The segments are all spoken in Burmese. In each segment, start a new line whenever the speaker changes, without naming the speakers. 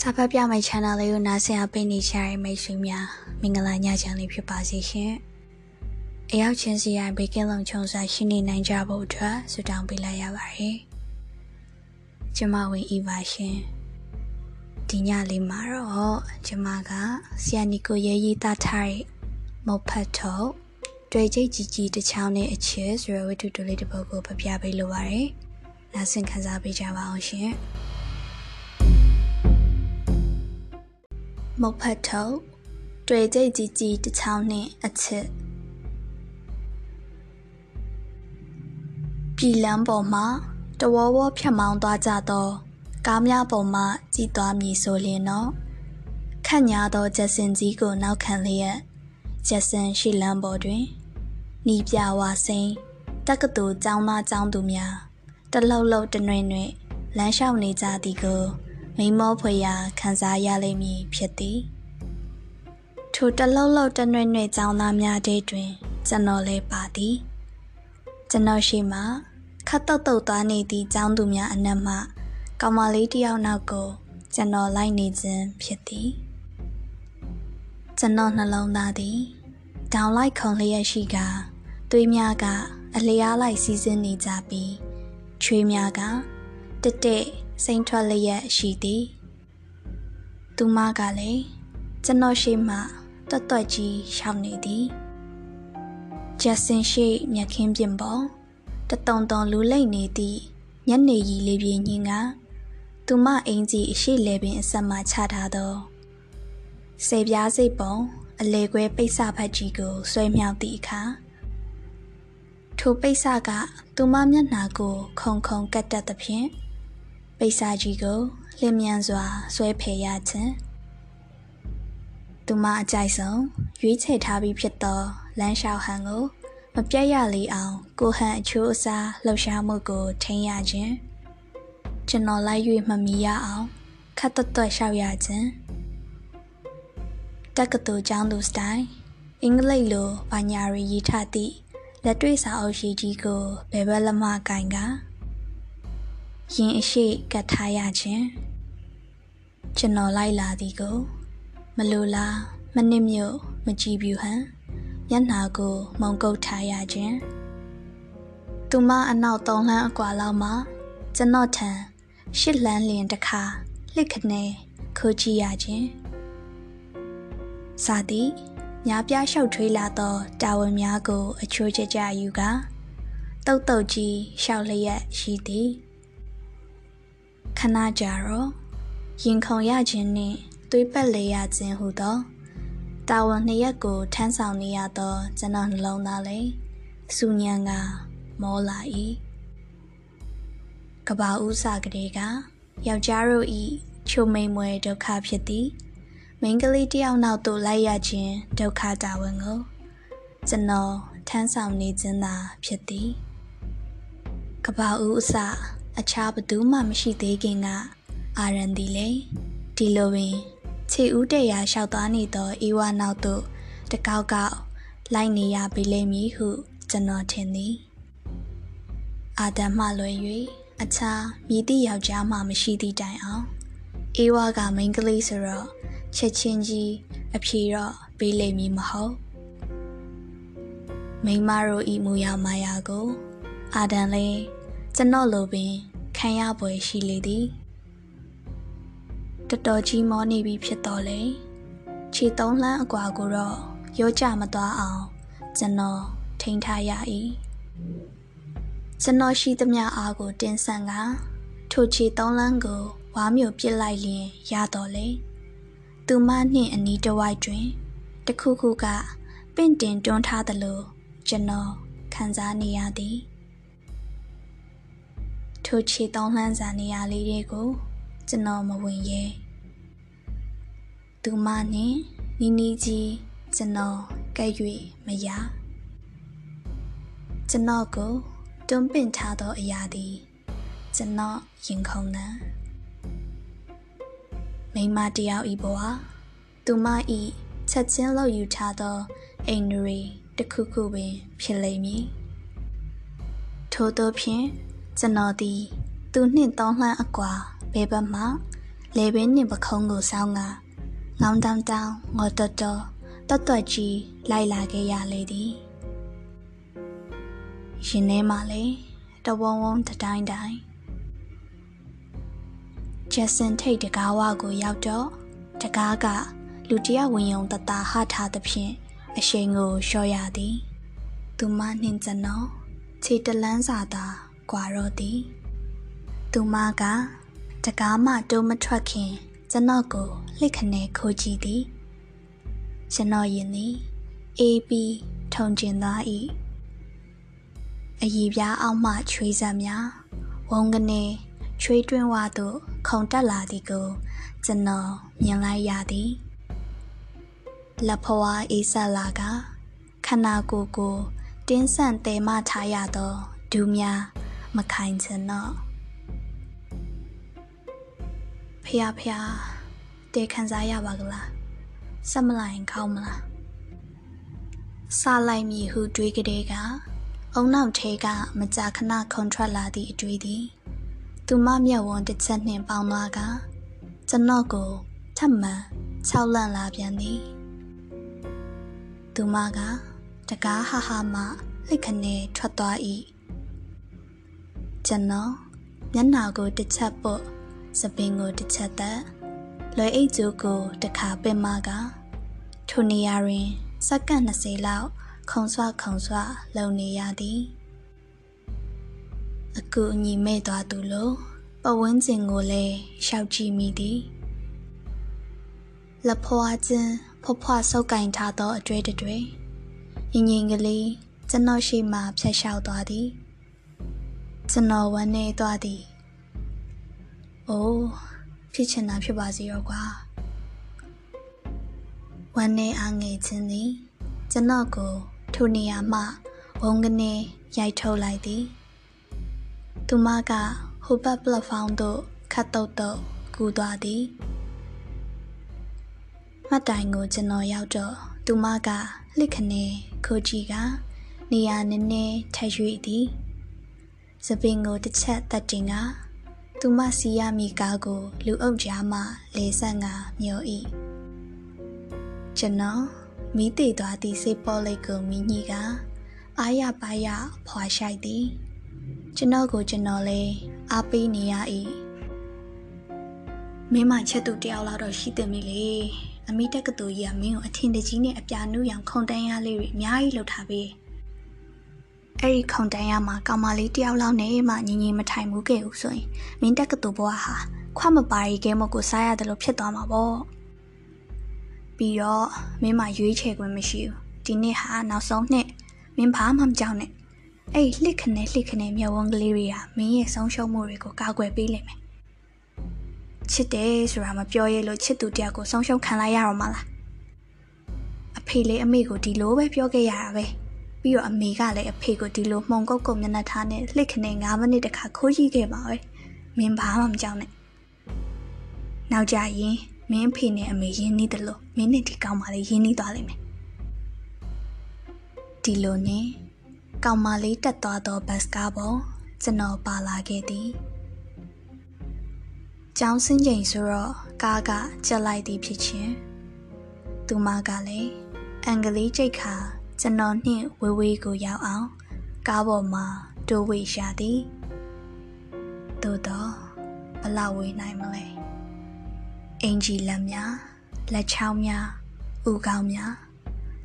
စာဖတ်ပြမယ့် channel လေးကိုနားဆင်အားပေးနေကြတဲ့မိတ်ဆွေများမင်္ဂလာညချမ်းလေးဖြစ်ပါစေရှင်။အရောက်ချင်းစီတိုင်းဘေကင်းလုံးချုံစားရှိနေနိုင်ကြဖို့အတွက်ဆုတောင်းပေးလိုက်ရပါတယ်။ကျမဝင်ဤပါရှင်။ဒီညလေးမှာတော့ကျမကဆီယနီကိုရေးရေးသားထားတဲ့မုတ်ဖတ်ထုတ်တွေ့ကြိတ်ကြီးကြီးတစ်ချောင်းနဲ့အချစ်ဆိုရဝတ္ထုတူလေးတစ်ပုဒ်ကိုဖပြပေးလိုပါတယ်။နားဆင်ခံစားပေးကြပါအောင်ရှင်။ မုတ်ဖတ်ထုတ်တွေ့ကြိတ်ကြီးကြီးတစ်ချောင်းနဲ့အချစ်ပြည်လန်းပေါ်မှာတဝဝဖြတ်မောင်းသွားကြသောကားများပေါ်မှကြည်သွားမည်ဆိုလျင်တော့ခန့်ညာသောကျက်စင်ကြီးကိုနောက်ခံလျက်ကျက်စင်ရှိလန်းပေါ်တွင်နီးပြဝါစိန်တက္ကသိုလ်ကျောင်းသားကျောင်းသူများတလှုပ်လှုပ်တနှွေ့နှွေ့လမ်းလျှောက်နေကြသည်ကို မိမောဖွေရာခံစားရလိမ့်မည်ဖြစ်သည်ထိုတလှုပ်လှုပ်တနှွေ့နှွေ့ကျောင်းသားများတဲ့တွင် ကျွန်တော်လည်းပါသည်ကျွန်တော်ရှိမှခတ်တုတ်တုတ်သွားနေသည့်ကျောင်းသူများအနက်မှကောင်မလေးတယောက်နောက်ကို ကျွန်တော်လိုက်နေခြင်းဖြစ်သည်ကျွန်တော်နှလုံးသားသည်တောင်လိုက်ခုံလျက်ရှိကသွေးများကအလျားလိုက်စီးဆင်းနေကြပြီးချွေးများကတက်တက် စိမ့်ထွက်လျက်ရှိသည်သူမကလည်းကျွန်တော်ရှိမှတွတ်တွတ်ကြီးရှောက်နေသည်ဂျက်ဆင်ရှိမြက်ခင်းပြင်ပေါ်တတုံတုံလူလိမ့်နေသည့်ညနေကြီးလေးပြင်းညင်းကသူမအင်ကြီးအရှိလေပင်အဆက်မှချထားသောစေပြားစိတ်ပုံအလေခွဲပိတ်စဖက်ကြီးကိုဆွဲမြောက်သည့်အခါထိုပိတ်စကသူမမျက်နှာကို ခုံခုံကတ်တတ်သဖြင့် ပိတ်စကြီးကိုလျင်မြန်စွာဆွဲဖယ်ရခြင်းသူမအကြိုက်ဆုံးရွေးချယ်ထားပြီးဖြစ်သောလမ်းလျှောက်ဟန်ကို မပြတ်ရလေအောင်ကိုဟန်အချိုးအစားလှုပ်ရှားမှုကိုထိန်းရခြင်းကျွန်တော်လိုက်၍မမီရအောင်ခတ်တွတ်တွတ်ရှောက်ရခြင်းတက္ကသိုလ်ကျောင်းသူစတိုင်အင်္ဂလိပ်လိုဘာညာရီရေးထားသည့်လက်တွေ့စာအုပ်ရှိကြီးကိုဘယ်ဘက်လက်မကင်က ရင်အရှိကတ်ထားရခြင်းကျွန်တော်လိုက်လာသည်ကို မလိုလားမနစ်မြို့မကြည့်ဘူးဟန်မျက်နှာကိုမုံကုတ်ထားရခြင်းသူမအနောက်သုံးလှမ်းအကွာလောက်မှာကျွန်တော်ထံရှစ်လန်းလျင်တခါလှစ်ခနဲခိုးကြည့်ရခြင်းစာသည်ညာပြလျှောက်ထွေးလာသောတာဝန်များကို အချိုးကျကျယူကတုတ်တုတ်ကြီးလျှောက်လျက်ရှိသည် ခဏကြာတော့ရင်ခုန်ရခြင်းနှင့်သွေးပတ်လေရခြင်းဟုသောတာဝန်နှစ်ရက်ကိုထမ်းဆောင်နေရသောကျွန်တော်နှလုံးသားလေးစူညံကမောလာ၏ကဘာဦးစာကလေးကယောက်ျားတို့ဤချုံမိန်မွဲဒုက္ခဖြစ်သည်မိန်းကလေးတယောက်နောက်သို့လိုက်ရခြင်းဒုက္ခတာဝန်ကိုကျွန်တော်ထမ်းဆောင်နေခြင်းသာဖြစ်သည်ကဘာဦးအစ အခြားဘသူမှမရှိသေးခင်ကအာရန်ဒီလေဒီလိုပင်ခြေဦးတရာလျှောက်သွားနေသောအေဝါနောက်သို့တကောက်ကောက်လိုက်နေရပြီလိမ့်မည်ဟုကျွန်တော်ထင်သည်အာဒမ်မှလွယ်၍အခြားမြည်သည့်ယောက်ျားမှမရှိသည့်တိုင်အောင်အေဝါကမိန်းကလေးဆိုတော့ချက်ချင်းကြီးအဖြေတော့ပေးလိမ့်မည်မဟုတ်မိမတို့ဤမူရမာယာကို အာဒန်လေး ကျွန်တော်လိုပင်ခံရပွဲရှိလေသည်တော်တော်ကြီးမောနေပြီဖြစ်တော်လေခြေသုံးလှမ်းအကွာကိုတော့ရောကြမသွားအောင်ကျွန်တော်ထိန်းထားရ၏ကျွန်တော်ရှိသမျှအားကိုတင်ဆန်ကထိုခြေသုံးလန်းကိုဝါမျိုးပြစ်လိုက်လျင်ရတော်လေသူမနှင့်အနီးတစ်ဝိုက်တွင်တခုခုကပင့်တင်တွန်းထားသလိုကျွန်တော်ခံစားနေရသည် ထိုခြေသုံးလှမ်းစာနေရာလေးတွေကိုကျွန်တော်မဝင်ရဲသူမနှင့်နီးနီးကြီးကျွန်တော်ကဲ့၍မရကျွန်တော်ကိုတွန်းပင့်ထားသောအရာသည်ကျွန်တော်ရင်ခုန်နှံမိမတယောက်ဤဘဝသူမဤချက်ချင်းလောက်ယူထားသောအိမ်ရီတစ်ခုခုပင်ဖြစ်လိမ့်မည်ထို့သောဖြင့် ကျွန်တော်သည်သူနှင့်တောင်းလှမ်းအကွာဘယ်ဘက်မှလေပင်နှင့်ပခုံးကိုဆောင်းကငောင်းတောင်းတောင်းငေါ်တော်တော်တော်တော်ကြီးလိုက်လာခဲ့ရလေသည်ရင်ထဲမှာလေတဝုံဝုံတတိုင်းတိုင်းဂျက်ဆန်ထိတ်တကားဝကိုရောက်တော့တကားကလူတယောက်ဝင်ယုံတတဟထားသဖြင့်အရှိန်ကိုလျှော့ရသည် သူမနှင်းစနောခြေတလန်းစာသာ ကွာတော့သည်သူမကတကားမှတိုးမထွက်ခင် ကျွန်တော်ကိုလှစ်ခနဲခိုးကြည့်သည်ကျွန်တော်ယင်သည်အေးပြီးထုံကျင်သွား၏အည်ပြားအောက်မှချွေးဆက်များဝုံကနေချွေးတွင်းဝသို့ခုန်တက်လာသည်ကို ကျွန်တော်မြင်လိုက်ရသည်လက်ဖွားအေးဆက်လာကခနာကိုကို တင်းဆန့်တဲမထားရသောဒူးများ မခိုင်ချင်တော့ဖះဖះတေခံစားရပါကလားဆက်မလိုက်ခေါင်းမလားစားလိုက်မည်ဟုတွေးကြတဲ့ကအုံနောက်ထဲကမကြာခဏခုန်ထွက်လာသည့်အတွေ့သည်သူမမျက်ဝန်းတစ်ချက်နှင့်ပေါင်းသွားကကျွန်တော်ကိုထပ်မံ၆လန့်လာပြန်သည်သူမကတကားဟာဟာမှလှိတ်ခနဲထွက်သွား၏ ကျွန်တော်မျက်နှာကိုတစ်ချက်ပုတ်စပင်ကိုတစ်ချက်သက်လွယ်အိတ်ကျိုးကိုတခါပင်မကထိုနေရာတွင်စက္ကန့်20လောက်ခုံဆွခုံဆွလုံနေရသည်အကူအညီမဲ့သွားသူလိုပဝန်းကျင်ကိုလည်းရှောက်ကြည့်မိသည်လက်ဖွာချင်းဖွားဖွားဆုပ်ကင်ထားသောအတွေ့အတွေ့ငငင်ကလေးကျွန်တော်ရှိမှဖျက်လျှောက်သွားသည် ကျွန်တော်ဝမ်းနေသွားသည်။အိုးဖြစ်ချင်တာဖြစ်ပါစေရောကွာ။ဝမ်းနေအားငယ်ခြင်းသည်ကျွန်တော်ကိုထိုနေရာမှဝုံကနေရိုက်ထုတ်လိုက်သည်။သူမကဟိုဘက်ပလက်ဖောင်းသို့ခတ်တုတ်တုတ်ကူသွားသည်။မှတ်တိုင်ကိုကျွန်တော်ရောက်တော့သူမကလှစ်ခနဲခိုးကြည့်ကနေရာနည်းနည်းထရွေသည်။ စပင်ကိုတစ်ချက်တက်တင်ကသူမစီရမိကားကို လူအုပ်ကြားမှလေဆက်ငါမျော၏ကျွန်တော်မိတိသွားသည့်စေပေါ်လိတ်ကိုမိညီကအာရပါရဖွာရှိုက်သည်ကျွန်တော်ကိုကျွန်တော်လဲအားပေးနေရ၏မင်းမချက်သူတယောက်လောက်တော့ရှိတယ်မိလေအမိတက်ကတူကြီးကမင်းကိုအထင်တကြီးနဲ့အပြာနုရောင်ခုန်တန်းရလေးတွေအများကြီးလှုပ်ထားပေး အဲ့ဒီခုံတန်းရမှာကောင်မလေးတယောက်လောက်နဲ့မှညီညီမထိုင်မှုခဲ့ဘူးဆိုရင်မင်းတက်ကတူဘွားဟာခွမပါရီကဲမကိုစားရတယ်လို့ဖြစ်သွားမှာပေါ့ပြီးတော့မင်းမရွေးချယ်ခွင့်မရှိဘူးဒီနေ့ဟာနောက်ဆုံးနှစ်မင်းဘာမှမကြောက်နဲ့အဲ့လှစ်ခနဲလှစ်ခနဲမျက်ဝန်းကလေးတွေကမင်းရဲ့ဆုံးရှုံးမှုတွေကိုကာကွယ်ပေးလိမ့်မယ်ချစ်တယ်ဆိုတာမပြောရလို့ချစ်သူတယောက်ကိုဆုံးရှုံးခံလိုက်ရတော့မှလားအဖေလေးအမေကိုဒီလိုပဲပြောခဲ့ရတာပဲ ပြီးတော့အမေကလည်းအဖေကိုဒီလိုမှုန်ကုတ်ကုတ်မျက်နှာထားနဲ့လှစ်ခနဲ့9မိနစ်တခါခိုးကြည့်ခဲ့ပါပဲမင်းဘာမှမကြောက်နဲ့နောက်ကြရင်မင်းဖေနဲ့အမေရင်းနှီးတယ်လို့မင်းနဲ့ဒီကောင်မလေးရင်းနှီးသွားလိမ့်မယ်ဒီလိုနဲ့ကောင်မလေးတက်သွားသောဘတ်ကားပေါ်ကျွန်တော်ပါလာခဲ့သည်ကျောင်းစင်းချိန်ဆိုတော့ကားကကြက်လိုက်သည်ဖြစ်ချင်းသူမကလည်းအင်္ဂလိပ်ကြိတ်ခါ ကျွန်တော်နှင့်ဝေဝေးကိုရောက်အောင် ကားပေါ်မှာတိုးဝေရှာသည်သို့တော့ဘလောက်ဝေးနိုင်မလဲအင်ဂျီလက်များလက်ချောင်းများဥကောင်းများ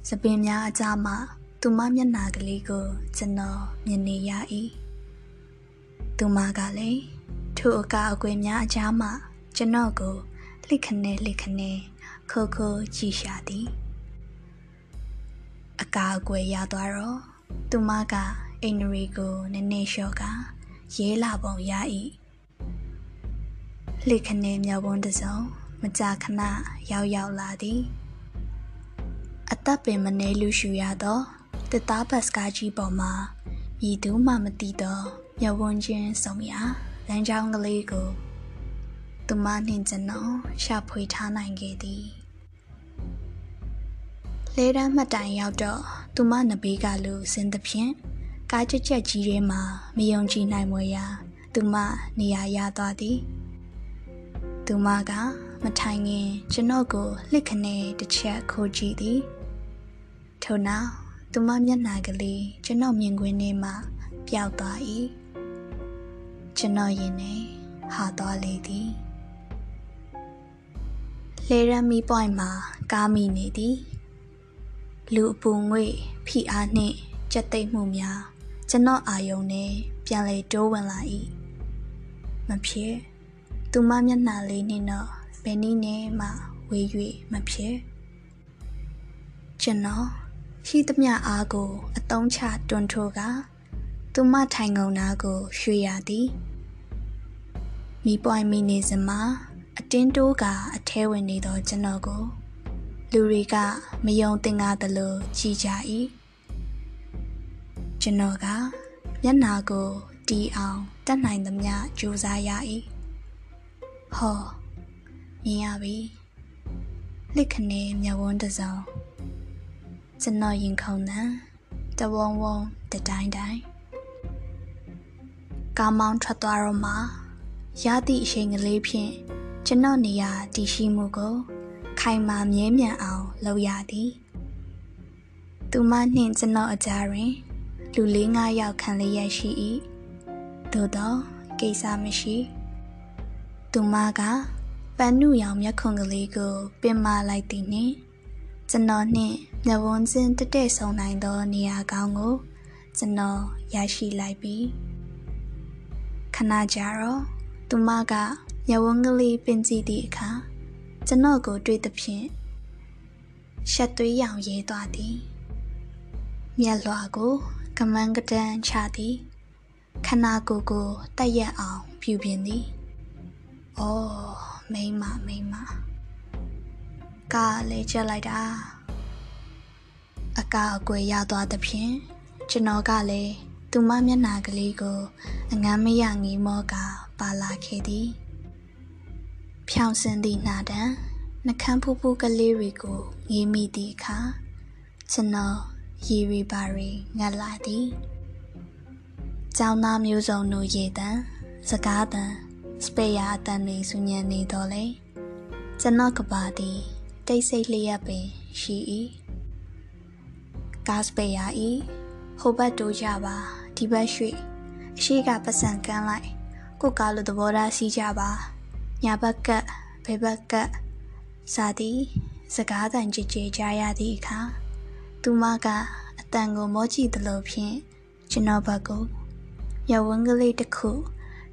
စပင်များအကြမှသူမမျက်နှာကလေးကိုကျွန်တော်မြင်နေရ၏သူမကလည်းထိုအကာအကွယ်များအကြားမှကျွန်တော်ကိုလှစ်ခနဲလှစ်ခနဲခိုးခိုးကြည့်ရှာသည် အကာအကွယ်ရသွားတော့သူမကအိန္ဒရီကိုနည်းနည်းလျှော့ကရေးလာပုံရ၏လှခနေမြောက်ဝန်းတစုံမကြာခဏရောက်ရောက်လာသည်အသက်ပင်မနေလူရှူရသောတသားဘတ်စကားကြီးပေါ်မှာမြည်သူမှမသိသောမြောက်ဝန်းချင်းဆောင်ရာလမ်းကြောင်းကလေးကိုသူမနှင့်ကျွန်တော်ရှာဖွေထားနိုင်ခဲ့သည် လဲတန်းမှတ်တိုင်ရောက်တော့သူမနဘေးကလူစင်သဖြင့်ကားကြက်ကြက်ကြီးထဲမှာမယုံကြည်နိုင်မွေရာသူမနေရာရသွားသည်သူမကမထိုင်ခင်ကျွန်တော်ကိုလှစ်ခနဲတစ်ချက်ခိုးကြည့်သည်ထို့နောက်သူမမျက်နှာကလေးကျွန်တော်မြင်ကွင်းထဲမှပျောက်သွား၏ကျွန်တော်ရင်ထဲဟာသွားလေသည်လေရမီပွိုင်မှာကားမိနေသည် လူအပူငွေဖိအားနှင့်ကြက်သိမ့်မှုများကျွန်တော်အာယုံနဲ့ပြန်လေတိုးဝင်လာ၏မဖြစ်သူမမျက်နှာလေးနှင့်တော့ဘယ်နည်းနဲ့မှဝေး၍မဖြစ်ကျွန်တော်ရှိသမျှအားကိုအတုံးချတွန်းထိုးကသူမထိုင်ကုန်နာကိုရွှေရသည်မိပွိုင်မိနေစမှာအတင်းတိုးကအထဲဝင်နေသောကျွန်တော်ကို လူတွေကမယုံသင်္ကာသလိုကြည်ကြ၏ကျွန်တော်ကမျက်နာကိုတီအောင်တတ်နိုင်သမျှကြိုးစားရ၏ဟောမြင်ရပြီလက်ခနဲမျက်ဝန်းတစ်စုံကျွန်တော်ရင်ခုန်သံတဝုံဝုံတတိုင်းတိုင်းကားမောင်းထွက်သွားတော့မှရသည့်အချိန်ကလေးဖြင့်ကျွန်တော်နေရာတည်ရှိမှုကို ခိုင်မာမြဲမြံအောင်လုပ်ရသည်သူမနှင့်ကျွန်တော်အကြားတွင် လူလေးငါးယောက်ခံလျက်ရှိ၏သို့သောကိစ္စမရှိသူမကပန်းနုရောင်မျက်ခုံကလေးကို ပင်မာလိုက်သည်နှင့်ကျွန်တော်နှင့်မျက်ဝန်းချင်းတက်တဲ့ဆုံနိုင်သောနေရာကောင်းကို ကျွန်တော်ရရှိလိုက်ပြီခဏကြာတော့သူမကမျက်ဝန်းကလေးပင်ကြည့်သည့်အခါ ကျွန်တော်ကိုတွေ့သဖြင့်ရှက်သွေးရောင်ရဲသွားသည်မျက်လွှာကိုကမန်းကတန်းချသည်ခနာကိုယ်ကိုတက်ရက်အောင်ပြုပြင်သည်။အော်မိမမိမကားလေချက်လိုက်တာအကအကွယ်ရသွားသဖြင့်ကျွန်တော်ကလည်းသူမမျက်နှာကလေးကို အငမ်းမရငီးမောကပါလာခဲ့သည်။ ဖြောင်စင်သည့်နှာတံနှကန်းဖူးဖူးကလေးတွေကိုငေးမိသည့်အခါကျွန်တော်ရီရီပါရီငတ်လာသည်ကျောင်းသားမျိုးစုံတို့ရေတံစကားတံစပေယာအတန်တွေဆူညံနေတော့လေကျွန်တော်ကပါသည်တိတ်ဆိတ်လျက်ပင်ရှိ၏ကားစပေယာဤဟိုဘက်တိုးကြပါဒီဘက်ရွှေ့အရှိကပတ်စံကန်းလိုက်ကိုကားလိုသဘောထားစီးကြပါ ညာဘက်ကဘယ်ဘက်ကစာသည်စကားတန်ကြည်ကြည်ကြားရသည့်အခါသူမကအတန်ကိုမောကြည့်သလိုဖြင့်ကျွန်တော်ဘက်ကိုရဝန်းကလေးတစ်ခု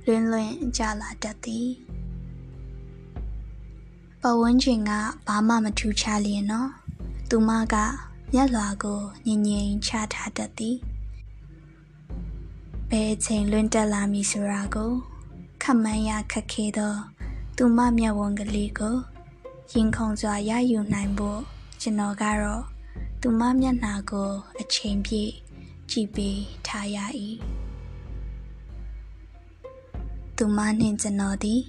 လွင်လွင်ကြလာတတ်သည်ပဝန်းကျင်ကဘာမှမထူးခြားလျင်နော်သူမကမျက်လွှာကိုငြိမ်ငြိမ်ချထားတတ်သည်ဘယ်ချိန်လွင်တက်လာမည်ဆိုတာကိုခမန်းရခက်ခဲသော သူမမျက်ဝန်းကလေးကိုရင်ခုန်စွာရယူနိုင်ဖို့ကျွန်တော်ကတော့သူမမျက်နှာကို အချိန်ပြည့်ကြည့်ပြီးထားရ၏သူမနှင့်ကျွန်တော်သည်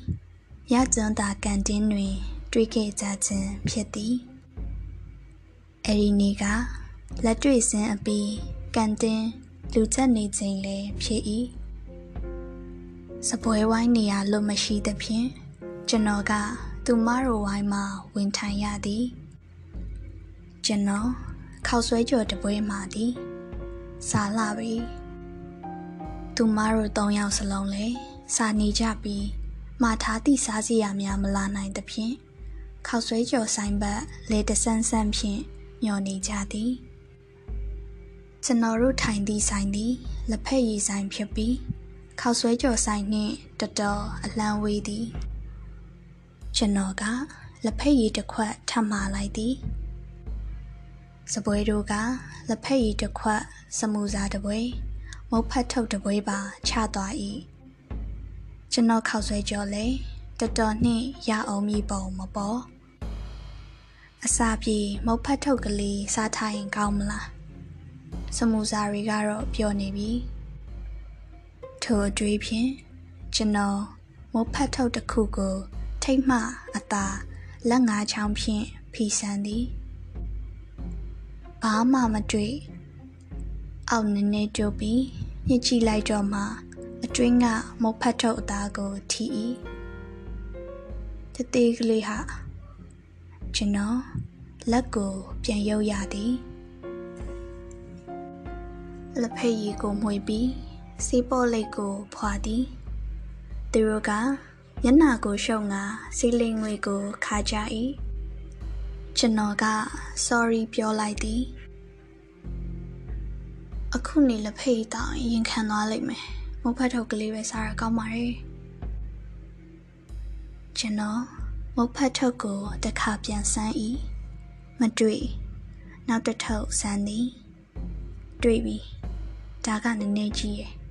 ရကျွန်းသာကန်တင်းတွင် တွေ့ခဲ့ကြခြင်းဖြစ်သည်အဲ့ဒီနေ့ကလက်တွေ့စင်းအပြီးကန်တင်းလူချက်နေခြင်းလည်းဖြစ်၏စပွဲဝိုင်းနေရလို့မရှိသဖြင့် ကျွန်တော်ကသူမတို့ဝိုင်းမှာဝင်ထိုင်ရသည် ကျွန်တော်ခောက်ဆွဲကြော်တပွဲမှာသည်စာလာပြီသူမတို့၃ယောက်စလုံးလေစာနေကြပြီးမှားထားသည့်စားစရာများမလာနိုင်သဖြင့်ခောက်ဆွဲကြော်ဆိုင်ဘက်လေတဆန်းဆန်းဖြင့်မျောနေကြသည်ကျွန်တော်တို့ထိုင်သည့်ဆိုင်သည်လက်ဖက်ရည်ဆိုင်ဖြစ်ပြီးခောက်ဆွဲကြော်ဆိုင်နှင့်တတော်အလံဝေးသည် ကျွန်တော်ကလက်ဖက်ရည်တစ်ခွက်ထပ်မှာလိုက်သည်စပွဲတို့ကလက်ဖက်ရည်တစ်ခွက်စမူစာတစ်ပွဲမုတ်ဖတ်ထုတ်တစ်ပွဲပါချသွား၏ကျွန်တော်ခောက်ဆွဲကြောလဲတော်တော်နှင့်ရအောင်မိပုံမပေါ်အစာပြေမုတ်ဖတ်ထုတ်ကလေးစားထားရင်ကောင်းမလားစမူစာတွေကတော့ပြောနေပြီထိုအတွေးဖြင့်ကျွန်တော်မုတ်ဖတ်ထုတ်တစ်ခုကို ထိတ်မှအသာလက်ငါးချောင်းဖြင့်ဖီဆန်သည်ဘာမှမတွေ့အောက်နည်းနည်းကြိုးပြီးညှစ်ကြည့်လိုက်တော့မှအတွင်းကမုတ်ဖတ်ထုတ်အသားကိုထီ၏တသေးကလေးဟာကျွန်တော်လက်ကိုပြန်ရုပ်ရသည်လက်ဖက်ရည်ကိုမှွေပြီးစီးပေါ်လိတ်ကိုဖွာသည်သူတို့က မျက်နှာကိုရှုံငါစီလင်းငွေကိုခါကြ၏ကျွန်တော်က sorry ပြောလိုက်သည်အခုနေလက်ဖက်ရည်တောင်ရင်ခံသွားလိမ့်မယ်မုတ်ဖတ်ထုတ်ကလေးပဲစားရကောင်းပါရဲ့ကျွန်တော်မုတ်ဖတ်ထုတ်ကိုတခါပြန်ဆန်း၏မတွေ့နောက်တစ်ထုတ်ဆန်းသည် တွေ့ပြီဒါကနည်းနည်းကြီးရဲ့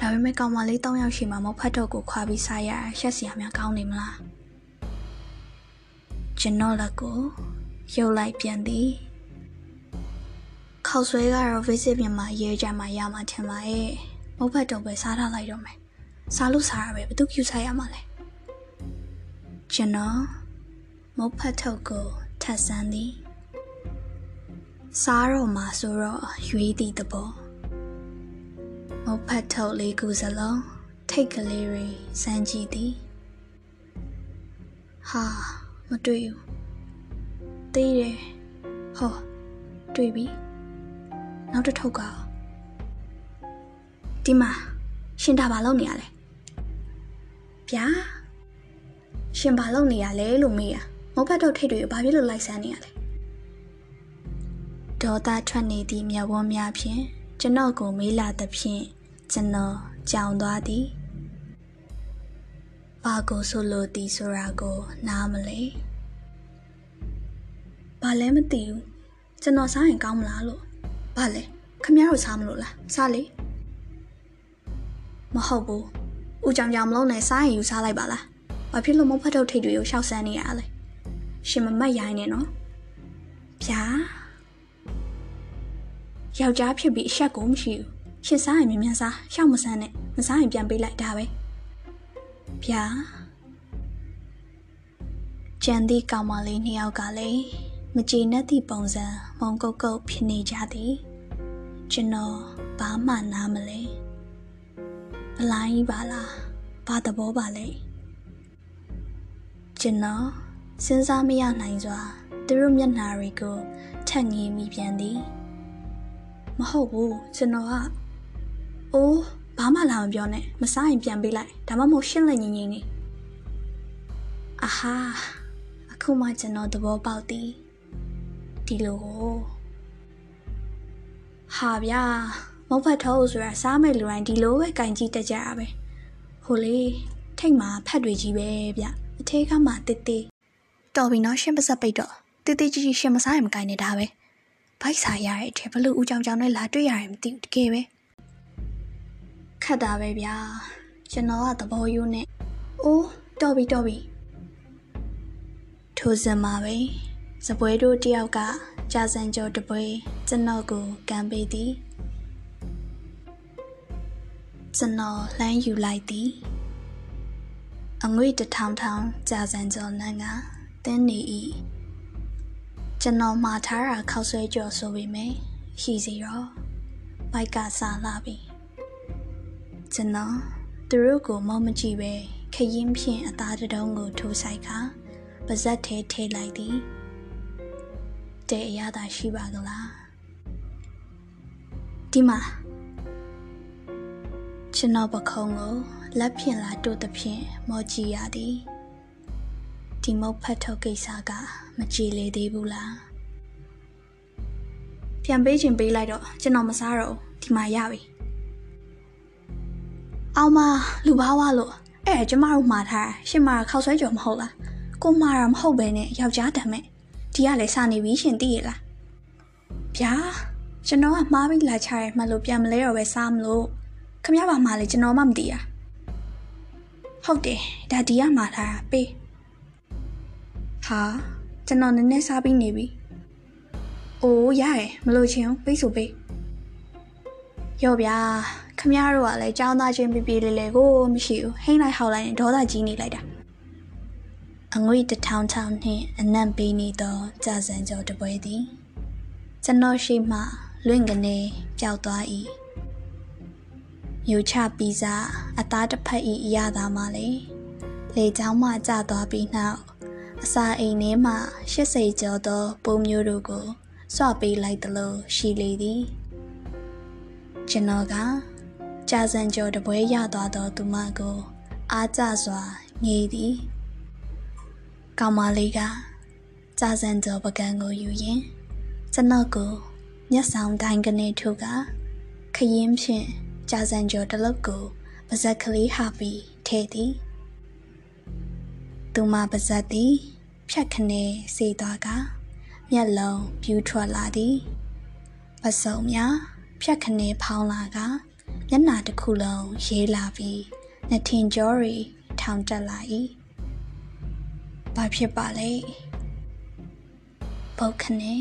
ဒါပေမဲ့ကောင်မလေး၃ယောက်ရှိမှမုတ်ဖတ်ထုတ်ကိုခွာပြီးစားရရှက်စရာများကောင်းနေမလားကျွန်တော်လက်ကိုရုပ်လိုက်ပြန်သည်ခေါက်ဆွဲကတော့ visit ပြန်မှာရေးကြမှာရမှာထင်ပါရဲ့မုတ်ဖတ်တုံပဲစားထားလိုက်တော့မယ်စားလို့စားရပဲဘသူကျူစားရမှာလဲကျွန်တော်မုတ်ဖတ်ထုတ်ကိုထပ်ဆန်းသည်စားတော့မှာဆိုတော့ရွေးသည့်တဘော မုတ်ဖတ်ထုတ်လေးခုစလုံးထိတ်ကလေးတွေစမ်းကြည့်သည်ဟာမတွေ့ဘူးသေးတယ်ဟောတွေ့ပြီနောက်တစ်ထုပ်ကဒီမှာရှင်ဒါဘာလုပ်နေရလဲဗျာရှင်ဘာလုပ်နေရလဲလို့မေးရမုတ်ဖတ်တော့ထိတ်တွေဘာဖြစ်လို့လိုက်ဆန်းနေရလဲဒေါသထွက်နေသည့်မျက်ဝန်းများဖြင့်ကျွန်တော်ကိုမေးလာသဖြင့် ကျွန်တော်ကြောင်သွားသည်ဘာကိုဆိုလိုသည်ဆိုတာကို နားမလဲဘာလဲမသိဘူးကျွန်တော်စားရင်ကောင်းမလားလို့ဘာလဲခမရတို့စားမလို့လားစားလေမဟုတ်ဘူးဦးကြောင်ကြောင်မလုံးနဲ့စားရင်ယူစားလိုက်ပါလားဘာဖြစ်လို့မဖတ်ထုတ်ထိတ်တွေကိုရှောက်ဆန်းနေရလဲရှင်မမတ်ရိုင်းနေနော်ဗျာယောက်ျားဖြစ်ပြီးအဆက်ကိုမရှိဘူး ရှင်စားရင်မြန်မြန်စားရှောက်မဆန်းနဲ့မစားရင်ပြန်ပေးလိုက်ဒါပဲဗျာကျန်သည့်ကောင်မလေးနှစ်ယောက်ကလည်းမကြေနပ်သည့်ပုံစံမုံကုတ်ကုတ်ဖြစ်နေကြသည်ကျွန်တော်ဘာမှနားမလဲအလိုင်းပါလားဘာသဘောပါလဲကျွန်တော်စဉ်းစားမရနိုင်စွာသူတို့မျက်နှာတွေကိုထက်ငေးမိပြန်သည်မဟုတ်ဘူးကျွန်တော်က အိုးဘာမှလာမပြောနဲ့မစားရင်ပြန်ပေးလိုက်ဒါမှမဟုတ်ရှင်းလိုက်ငင်းငင်းနေအာဟာအခုမှကျွန်တော်သဘောပေါက်သည်ဒီလိုကိုဟာဗျာမုတ်ဖတ်ထုတ်ဆိုတာစားမဲ့လူတိုင်းဒီလိုပဲကင်ကြည့်တတ်ကြရပဲဟိုလေထိတ်မှာဖတ်တွေကြီးပဲဗျအထဲကမှတစ်တစ်တော်ပြီနော်ရှင်းပါစပ်ပိတ်တော့တစ်တစ်ကြီးကြီးရှင်းမစားရင်မကင်နေတာပဲဘိုက်စားရတဲ့အထဲဘလို့ဦးကြောင်ကြောင်နဲ့လာတွေ့ရတယ်မသိဘူးတကယ်ပဲခ တ်တာပဲဗျာကျွန်တော်ကသဘောယူနေအိုးတော်ပြီတော်ပြီထိုစံမှာပဲစပွဲတို့တယောက်ကကြာစံကျော်တပွဲကျွန်တော်ကိုကံပေးသည်ကျွန်တော်လှမ်းယူလိုက်သည်အငွေတထောင်ထောင်ကြာစံကျော်လမ်းကတင်းနေ၏ကျွန်တော်မှားထားတာခောက်ဆွဲကြော်ဆိုပေမယ့်ရှိစီတော့ဘိုက်ကစားလာပြီ ကျွန်တော်သူတို့ကိုမောမကြည့်ပဲခရင်ဖြင့်အသားတုံးကိုထိုးဆိုင်ခါပါဇက်ထဲထည့်လိုက်သည်တဲ့အရသာရှိပါကလားဒီမှာကျွန်တော်ပခုံးကိုလက်ဖြင့်လာတို့သဖြင့်မောကြည့်ရသည်ဒီမုတ်ဖတ်ထုတ်ကိစ္စကမကြည်လေသေးဘူးလားပြန်ပေးခြင်းပေးလိုက်တော့ကျွန်တော်မစားတော့ဒီမှာရပြီ အောင်မလူဘာဝလို့အဲ့ကျမတို့မှားထားရှင်မခောက်ဆွဲကြော်မဟုတ်လားကိုမှားတာမဟုတ်ပဲနဲ့ယောက်ျားတမ်းမဲ့ဒီကလည်းစနေပြီရှင်သိရလားဗျာကျွန်တော်ကမှားပြီးလာချရဲမှလို့ပြန်မလဲတော့ပဲစားမလို့ခမရပါမှလေကျွန်တော်မှမသိရဟုတ်တယ်ဒါဒီကမှားထားတာပေးဟာကျွန်တော်နည်းနည်းစားပြီးနေပြီအိုးရရမလို့ချင်းပေးဆိုပေး ရော့ဗျာခမရတို့ကလည်းចောင်းသားချင်းပြပြလေးလေးကိုမရှိဘူးဟိမ့်လိုက်ဟောက်လိုက်ရင်ဒေါသကြီးနေလိုက်တာအငွေတထောင်ထောင်နှင့်အနံ့ပေးနေသောကြာစံကျော်တပွဲသည်ကျွန်တော်ရှိမှလွင့်ကနေပျောက်သွား၏မြူချပီဇာအသားတစ်ဖက်၏အရသာမှလေလေချောင်းမှကျသွားပြီးနောက်အစာအိမ်ထဲမှ80ကျော်သောပုံမျိုးတို့ကိုစွပေးလိုက်သလိုရှိလေသည် ကျွန်တော်ကကြာစံကျော်တပွဲရသွားသောသူမကို အားကျစွာငေးသည်ကောင်မလေးကကြာစံကျော်ပကံကိုယူရင်ကျွန်တော်ကိုမျက်ဆောင်တိုင်းကနေထုတ်ကခရင်ဖြင့်ကြာစံကျော်တလုတ်ကိုပါဇက်ကလေးဟာပြီးထဲသည်သူမပါဇက်သည်ဖြတ်ခနဲစေသွားကမျက်လုံးပြူးထွက်လာသည်ပစုံများ ဖြတ်ခနဲဖောင်းလာကမျက်နှာတစ်ခုလုံးရေးလာပြီးနှထင်ကြောတွေထောင်တက်လာ၏ဘာဖြစ်ပါလဲပုတ်ခနဲ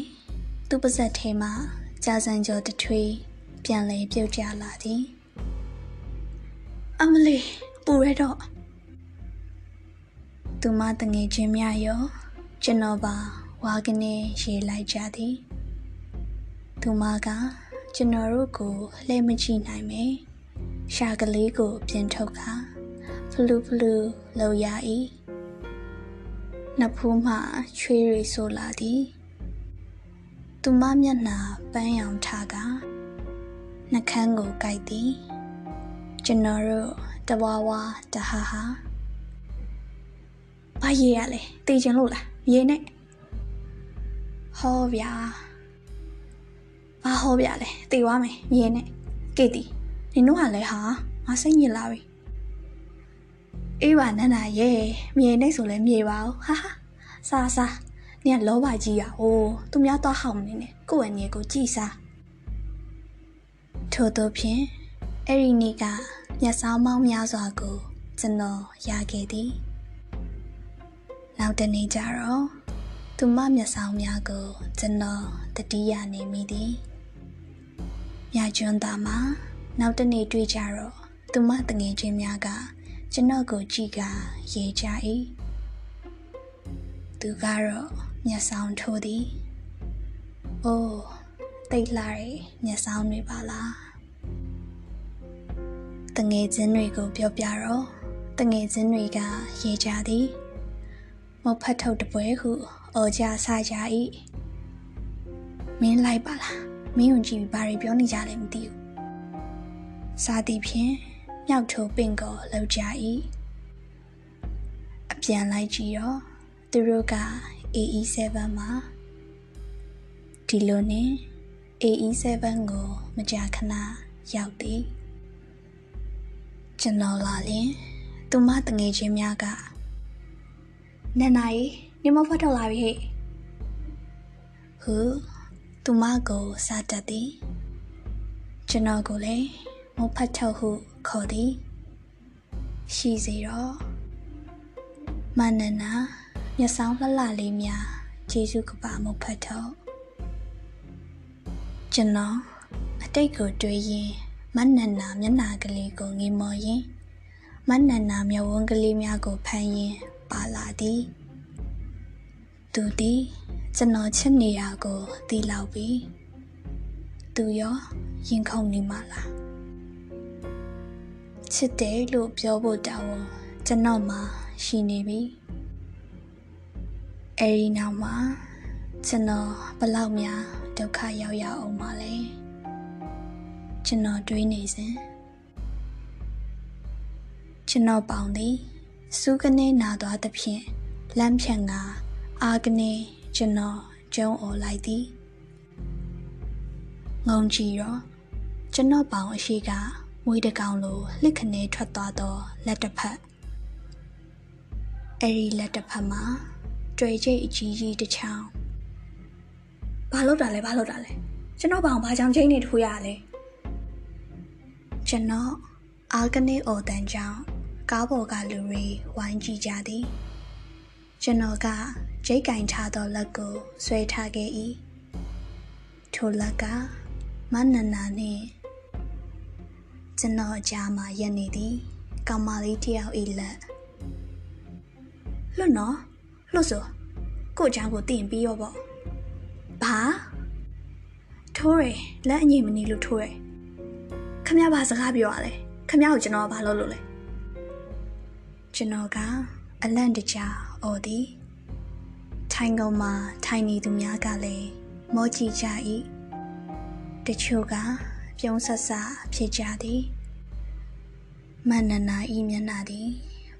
သူ့ပါဇက်ထဲမှာကြာစံကြောတထွေးပြန်လဲပြုတ်ကြလာသည်အမလီပူရတော့သူမတငယ်ချင်းများရောကျွန်တော်ပါဝါကနေရေးလိုက်ကြသည်သူမက ကျွန်တော်တို့ကိုလှည့်မကြည့်နိုင်မေရှာကလေးကိုပြင်ထုတ်ခါဖလူဖလူလောက်ရ၏နဖူးမှချွေးရီဆိုလာသည်သူမမျက်နှာပန်းရောင်ထားကနှကန်းကိုကြိုက်သည်ကျွန်တော်တို့တဝါဝါတဟာဟာဘာရေးရလဲတေးချင်လို့လားရေးနဲ့ဟောဗျာ ဘာဟောဗျာလဲတေးသွားမယ်မြေနဲ့ကေတီနင်တို့ကလည်းဟာငါစိတ်ညစ်လာပြီအေးပါနန္ဒာရဲ့မြေနဲ့ဆိုလဲမြေပါဦးဟာဟာစားစားနင်ကလောဘကြီးရဟိုးသူများတော့ဟောက်မနေနဲ့ကိုယ့်အငယ်ကိုကြည်စားထို့သောဖြင့်အဲ့ဒီနေ့ကမျက်စောင်းမောင်းများစွာကို ကျွန်တော်ရခဲ့သည်နောက်တနေ့ကျတော့သူမမျက်စောင်းများကိုကျွန်တော်တတိယနေမိသည် မြကျွန်းသားမှာနောက်တနေ့တွေ့ကြတော့သူမတငယ်ချင်းများကကျွန်တော်ကိုကြည့်ကရေးကြ၏သူကတော့မျက်စောင်းထိုးသည်အိုးတိတ်လာတဲ့မျက်စောင်းတွေပါလားတငယ်ချင်းတွေကိုပြောပြတော့တငယ်ချင်းတွေကရေးကြသည်မဖတ်ထုတ်တပွဲဟုအော်ကြဆကြ၏မင်းလိုက်ပါလား မင်းုံကြည့်ပြီးဘာတွေပြောနေကြလဲမသိဘူးစားသည်ဖြင့်မြောက်ထိုးပင်ကိုလောက်ကြ၏အပြန်လိုက်ကြည့်တော့သူတို့က AE7 မှာဒီလိုနဲ့ AE7 ကိုမကြာခဏရောက်သည်ကျွန်တော်လာရင်သူမတငယ်ချင်းများကနန္နာကြီးနေမဖတ်တော့လာပြီဟဲ့ဟု သူမကိုစားတတ်သည်ကျွန်တော်ကိုလည်းမဖတ်ထုတ်ဟုခေါ်သည်ရှိစေတော့မနန္နာမျက်စောင်းလှလှလေးများဂျေစုကပါမဖတ်ထုတ်ကျွန်တော်အတိတ်ကိုတွေးရင်မနန္နာမျက်နာကလေးကိုငေမော်ရင်မနန္နာမျက်ဝန်းကလေးများကိုဖမ်းရင်ပါလာသည်သူသည် ကျွန်တော်ချစ်နေတာကိုသိလောက်ပြီသူရောရင်ခုန်နေမှလားချစ်တယ်လို့ပြောဖို့တောင်းကျွန်တော်မှရှိနေပြီအဲဒီနောက်မှာကျွန်တော်ဘလောက်များဒုက္ခရောက်ရအောင်ပါလဲကျွန်တော်တွေးနေစဉ်ကျွန်တော်ပေါင်သည်စူးကနေနာသွားသဖြင့်လမ်းဖြန့်ကအာကနေ ကျွန်တော်ကျုံអော်လိုက်သည်ငုံကြည့်တော့ကျွန်တော်ပေါင်အရှိကမွေးတကောင်လိုလှစ်ခနဲထွက်သွားသောလက်တစ်ဖက်အဲ့ဒီလက်တစ်ဖက်မှာတွေ့ချိတ်အကြီးကြီးတစ်ချောင်းဘာလို့တာလဲဘာလို့တာလဲကျွန်တော်ဘောင်ဘာကြောင့်ချင်းနေထိုးရလဲကျွန်တော်အာကနေအော်တန်ကြောင့်ကားပေါ်ကလူတွေဝိုင်းကြည့်ကြသည်ကျွန်တော်က ဂျိတ်ကင်ထားသောလက်ကိုဆွဲထားခဲ့၏ထိုလက်ကမနနာနှင့်ကျွန်တော်အကြားမှာရက်နေသည်ကောင်မလေးတယောက်၏လက်လွတ်နော်လွတ်ဆိုကို့ချောင်းကိုတင်ပြီးရောပေါ့ဘာထိုးရလက်အငိမ့်မနေလို့ထိုးရခမရဘာစကားပြောရလဲခမရကိုကျွန်တော်ဘာလုပ်လို့လဲကျွန်တော်ကအလန့်တကြားအော်သည် ထိုင်ကုန်မှာထိုင်နေသူများကလည်းမောကြည့်ကြ၏တချို့ကပြုံးဆက်ဆဖြစ်ကြသည်မန္နနာဤမျက်နှာသည်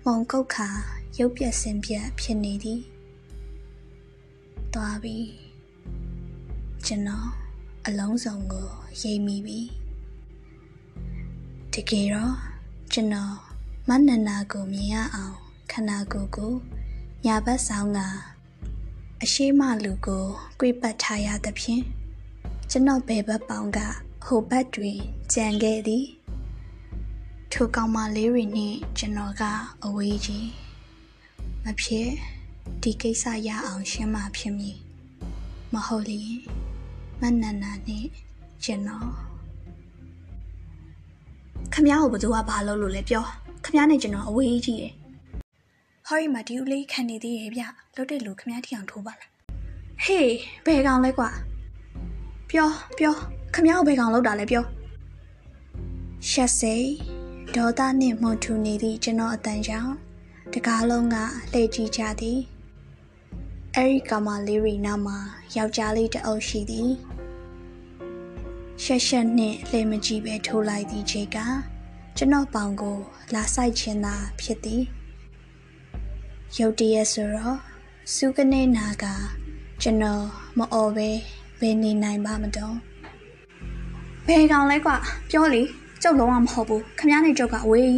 မုံကုတ်ခါရုပ်ပြက်စင်ပြက်ဖြစ်နေသည်သွားပြီကျွန်တော်အလုံးစုံကိုရိပ်မိပြီတကယ်တော့ကျွန်တော်မန္နနာကိုမြင်ရအောင်ခန္ဓာကိုယ်ကိုညာဘက်ဆောင်က အရှိမလူကိုကြွေးပတ်ထားရသဖြင့်ကျွန်တော်ဘယ်ဘက်ပေါင်းကဟိုဘက်တွင်ကြံခဲ့သည်ထိုကောင်မလေးတွေနှင့်ကျွန်တော်ကအဝေးကြီးမဖြစ်ဒီကိစ္စရအောင်ရှင်းမှဖြစ်မည်မဟုတ်လေမနန္နာနှင့်ကျွန်တော်ခမ ्या ကိုဘသူကဘာလုပ်လို့လဲပြောခမ ्या နဲ့ကျွန်တော်အဝေးကြီးတယ် ဟောရီမှာဒီဦးလေးခံနေသေးရဲ့ဗျလွတ်တဲ့လူခမ ्या ထီအောင်ထိုးပါလားဟေးဘယ်ကောင်လဲကွာပြောပြောခမ ्या ကိုဘယ်ကောင်လောက်တာလဲပြောရှက်စိတ်ဒေါသနှင့်မှုန်ထူနေသည့်ကျွန်တော်အတန်ကြောင့်တကားလုံးကလှည့်ကြည့်ကြသည်အဲ့ဒီကောင်မလေးရီနာမှာယောက်ျားလေးတအုပ်ရှိသည်ရှက်ရှက်နှင့်လှည့်မကြည့်ပဲထိုးလိုက်သည့်ချိန်ကကျွန်တော်ပေါင်ကိုလာဆိုင်ခြင်းသာဖြစ်သည် ရုတ်တရက်ဆိုတော့စုကနေနာကကျွန်တော်မအော်ပဲဘယ်နေနိုင်ပါမတော့ဘယ်ကောင်လဲကွပြောလေကျုပ်လုံးဝမဟုတ်ဘူးခမည်းနဲ့ကျုပ်ကအဝေး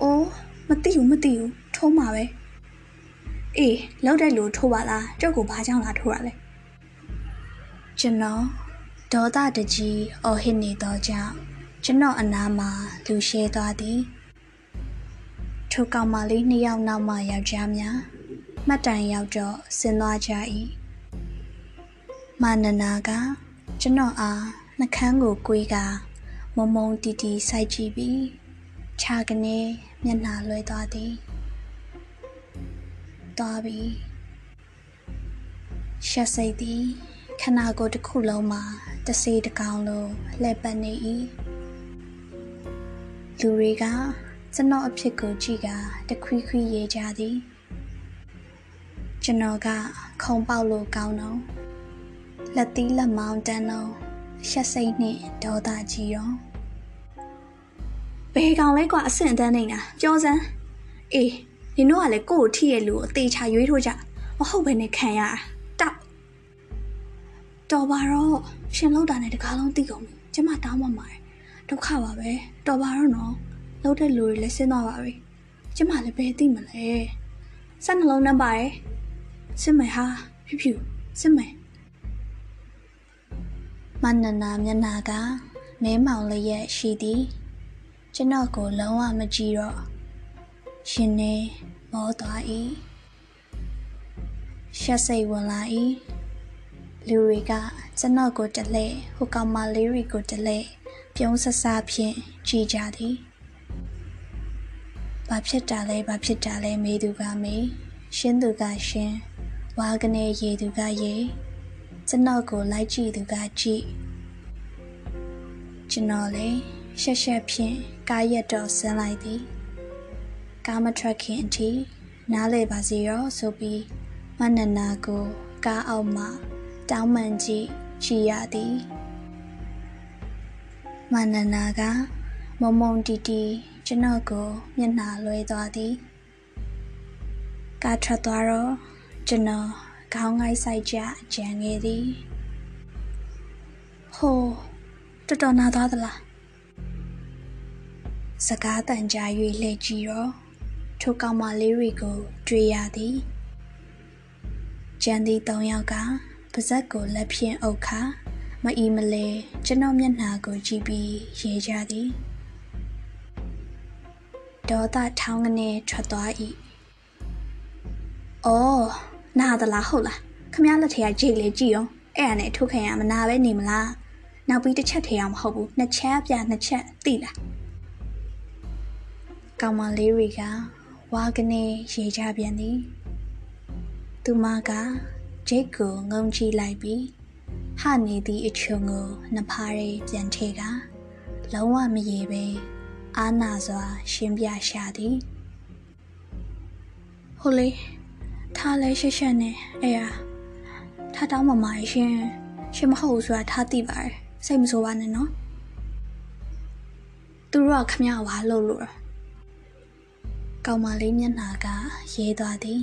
အိုးမသိဘူးမသိဘူးထိုးမှာပဲအေးလောက်တဲ့လူထိုးပါလားကျုပ်ကိုဘာကြောင့်လာထိုးရလဲကျွန်တော်ဒေါသတကြီးအော်ဟစ်နေတော့ကြောင့်ကျွန်တော်အနားမှာလူရှဲသွားသည် ထိုကောင်မလေးနှစ်ယောက်နောက်မှယောက်ျားများမှတ်တိုင်ရောက်တော့ဆင်းသွားကြ၏မနနာကကျွန်တော်အားနှကန်းကိုကွေးကမုံမုံတီတီစိုက်ကြည့်ပြီးခြာကနေမျက်နှာလွှဲသွားသည်သွားပြီရှက်စိတ်သည်ခနာကိုယ်တစ်ခုလုံးမှာတစေတကောင်လိုလှည့်ပတ်နေ၏လူတွေက ကျွန်တော်အဖြစ်ကိုကြည့်ကတခွီးခွီးရေးကြသည်ကျွန်တော်ကခုံပေါက်လို့ကောင်းတော့လက်သီးလက်မောင်းတန်းတော့ရှက်စိတ်နှင့်ဒေါသကြီးရောဘယ်ကောင်လဲကွာအဆင့်တန်းနေတာပြောစမ်းအေးနင်တို့ကလည်းကိုယ့်ကိုထိရဲ့လူကိုအသေးချာရွေးထိုးကြမဟုတ်ဘဲနဲ့ခံရတာတောက်တော်ပါတော့ရှင်လောက်တာနဲ့တကားလုံးသိကုန်ပြီကျမတောင်းမှမှာဒုက္ခပါပဲတော်ပါတော့နော် လောက်တဲ့လူတွေလည်းဆင်းသွားပါပြီကျမလည်းဘယ်သိမလဲစက်နှလုံးနှမ်းပါတယ်စစ်မယ်ဟာဖြူဖြူစစ်မယ်မန္နနာမျက်နာကမဲမောင်လျက်ရှိသည်ကျွန်တော်ကိုလုံးဝမကြည့်တော့ရှင်နေမောသွား၏ရှက်စိတ်ဝင်လာ၏လူတွေကကျွန်တော်ကိုတလဲဟိုကောင်မလေးတွေကိုတလဲပြုံးဆဆဖြင့်ကြည်ကြသည် ဘာဖြစ်တာလဲဘာဖြစ်တာလဲမေးသူကမေးရှင်းသူကရှင်းဝါကနေရေသူကရေကျွန်တော်ကိုလိုက်ကြည့်သူကကြည့်ကျွန်တော်လည်းရှက်ရှက်ဖြင့်ကားရက်တော်ဆင်းလိုက်သည်ကားမထွက်ခင်အထိနားလေပါစီရောဆိုပြီးမနနာကိုကားအောက်မှတောင်းပန်ကြည့်ချီရသည်မနနာကမုံမုံတီတီ ကျွန်တော်ကိုမျက်နှာလွှဲသွားသည်ကားထွက်သွားတော့ကျွန်တော်ခေါင်းငိုက်ဆိုင်ကြကြံခဲ့သည်ဟိုတော်တော်နာသွားသလားစကားတန်ကြာ၍လှည့်ကြည့်တော့ထိုကောင်မလေးတွေကို တွေ့ရသည်ကျန်သည့်၃ယောက်ကပါဇက်ကိုလက်ဖြင့်အုပ်ခါမအီမလဲကျွန်တော်မျက်နှာကိုကြည့်ပြီးရေကြသည် ဒေါသထောင်းကနေထွက်သွား၏အော်နာသလားဟုတ်လားခမရလက်ထက်ကကြိတ်လေကြည့်ရောအဲ့ဒါနဲ့ထုတ်ခံရမနာပဲနေမလားနောက်ပြီးတစ်ချက်ထဲအောင်မဟုတ်ဘူးနှစ်ချက်ပြနှစ်ချက်သိလားကောင်မလေးတွေကဝါကနေရေချပြန်သည်သူမကဂျိတ်ကိုငုံကြည့်လိုက်ပြီးဟနေသည့်အချုံကိုနှဖားရဲပြန်ထဲကလုံးဝမရေပဲ အာနာစွာ ရှင်းပြရှာသည်ဟိုလေထားလဲရှက်ရှက်နဲ့အဲ့ရထားတောင်းမမရှင်ရှင်မဟုတ်ဘူးဆိုတာထားသိပါတယ်စိတ်မဆိုးပါနဲ့နော်သူတို့ကခမရဝါလို့လို့ကောင်မလေးမျက်နှာကရေးသွားသည်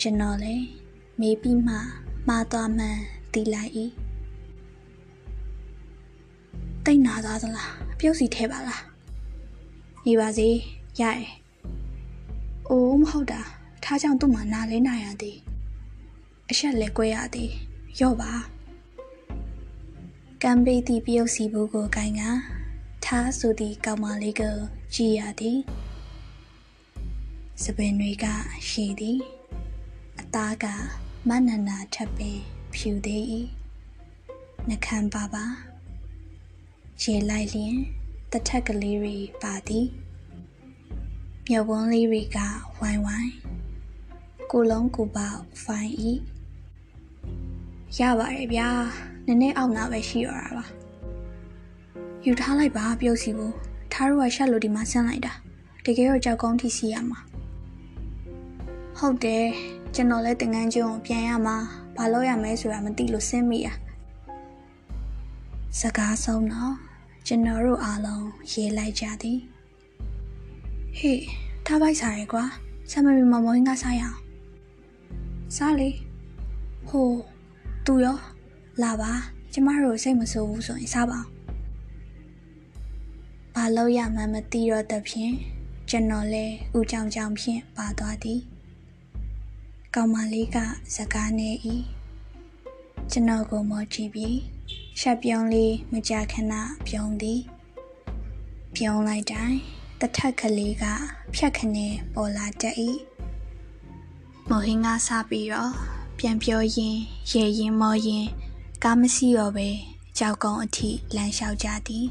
ကျွန်တော်လည်းမေးပြီးမှမှားသွားမှန်သိလိုက်၏တိတ်နာသွားသလားပြုတ်စီထဲပါလား နေပါစေရရအိုးမဟုတ်တာထားကြောင့်သူ့မှာနာလဲနာရသည်အဆက်လဲကွဲရသည်ရော့ပါကံပေးသည့်ပြုတ်စီဘူးကိုကိုင်ကထားဆိုသည့်ကောင်မလေးကိုကြည်ရသည်စပင်တွေကရှည်သည်အသားကမနနာထပ်ပင်ဖြူသေး၏နှခမ်းပါပါရေလိုက်လျင် တထက်ကလေးတွေပါသည်မြုပ်ဝန်းလေးတွေကဝိုင်းဝိုင်းကိုလုံးကိုပေါဖိုင်ဤရပါတယ်ဗျာနည်းနည်းအောက်နာပဲရှိရတာပါယူထားလိုက်ပါပြုတ်စီဘူးထားတော့ရှက်လို့ဒီမှာဆန်းလိုက်တာတကယ်တော့ကြောက်ကောင်းထိစီရမှာဟုတ်တယ်ကျွန်တော်လည်းတင်ငန်းကျွန်းကိုပြန်ရမှာဘာလို့ရမလဲဆိုတာမသိလို့စဉ်းမိရစကားဆုံးတော့ ကျွန်တော်တို့အားလုံးရေးလိုက်ကြသည်ဟေးထားပိုက်စားရယ်ကွာဆမ်မမီမမောင်းကစားရအောင်စားလေဟိုသူရောလာပါကျမတို့စိတ်မဆိုးဘူးဆိုရင်စားပါအောင်ဘာလို့ရမှန်းမသိတော့တဲ့ဖြင့်ကျွန်တော်လဲဦးကြောင်ကြောင်ဖြင့်ပါသွားသည်ကောင်မလေးကစကားနေ၏ကျွန်တော်ကိုမောကြည့်ပြီး ရှက်ပြုံးလေးမကြခဏပြုံးသည် ပြုံးလိုက်တိုင်းတထက်ကလေးကဖြတ်ခနဲ့ပေါ်လာတတ်၏မော်ဟင်းကစပြီးတော့ပြန်ပြောရင်းရေရင်မော်ရင်ကားမရှိတော့ပဲကြောက်ကုန်းအထိလမ်းလျှောက်ကြသည်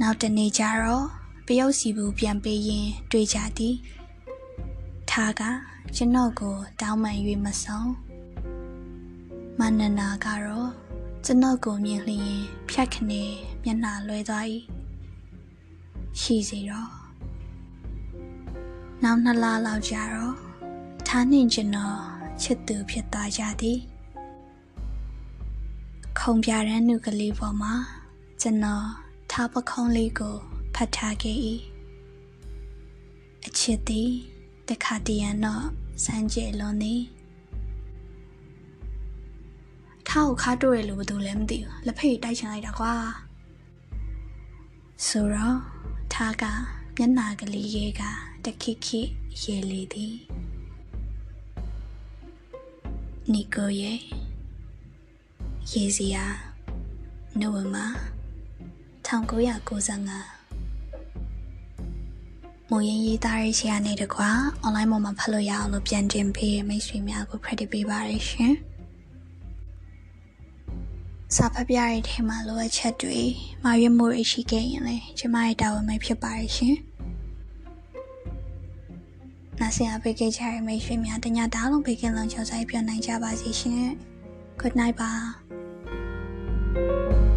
နောက်တနေ့ကျတော့ပယုတ်စီဘူးပြန်ပေးရင်တွေ့ကြသည်ထားကကျွန်တော်ကိုတောင်းပန်၍မဆုံးမနနာကတော့ ကျွန်တော်ကိုမြင်လျင်ဖြတ်ခနေမျက်နှာလွှဲသွား၏ရှိစီတော့နောက်နှစ်လလောက်ကြာတော့ထားနှင့်ကျွန်တော်ချစ်သူဖြစ်သွားကြသည်ခုံပြရန်နုကလေးပေါ်မှာကျွန်တော်ထားပခုံးလေးကိုဖတ်ထားခဲ့၏အချစ်သည်တခါတရံတော့စမ်းကြဲလွန်သည် ထားကိုခါတွေ့ရလို့ဘာလို့လဲမသိဘူးလက်ဖေးတိုက်ချင်လိုက်တာကွာဆိုတော့ထားကမျက်နာကလေးရဲ့ကတခိခိရေလေသည်နီကိုရဲ့ရေစီယာနိုဝင်ဘာ1995မိုးရင်ရေးသားရေးရှယ်နေတကွာ online ပေါ်မှာဖတ်လို့ရအောင်လို့ပြန်တင်ပေးရမိတ်ဆွေများကို credit ပေးပါရရှင်။ စာဖတ်ပြရတဲ့ထဲမှာလိုအပ်ချက်တွေမှာရွေးမှုတွေရှိခဲ့ရင်လည်းကျမရဲ့တာဝန်ပဲဖြစ်ပါရဲ့ရှင်။နာဆင်အပေးခဲ့ကြရမယ့်ရွှေများတညတားလုံးပေးခင်လုံးချောဆိုင်ပြနိုင်ကြပါစေရှင်။ Good night ပါ။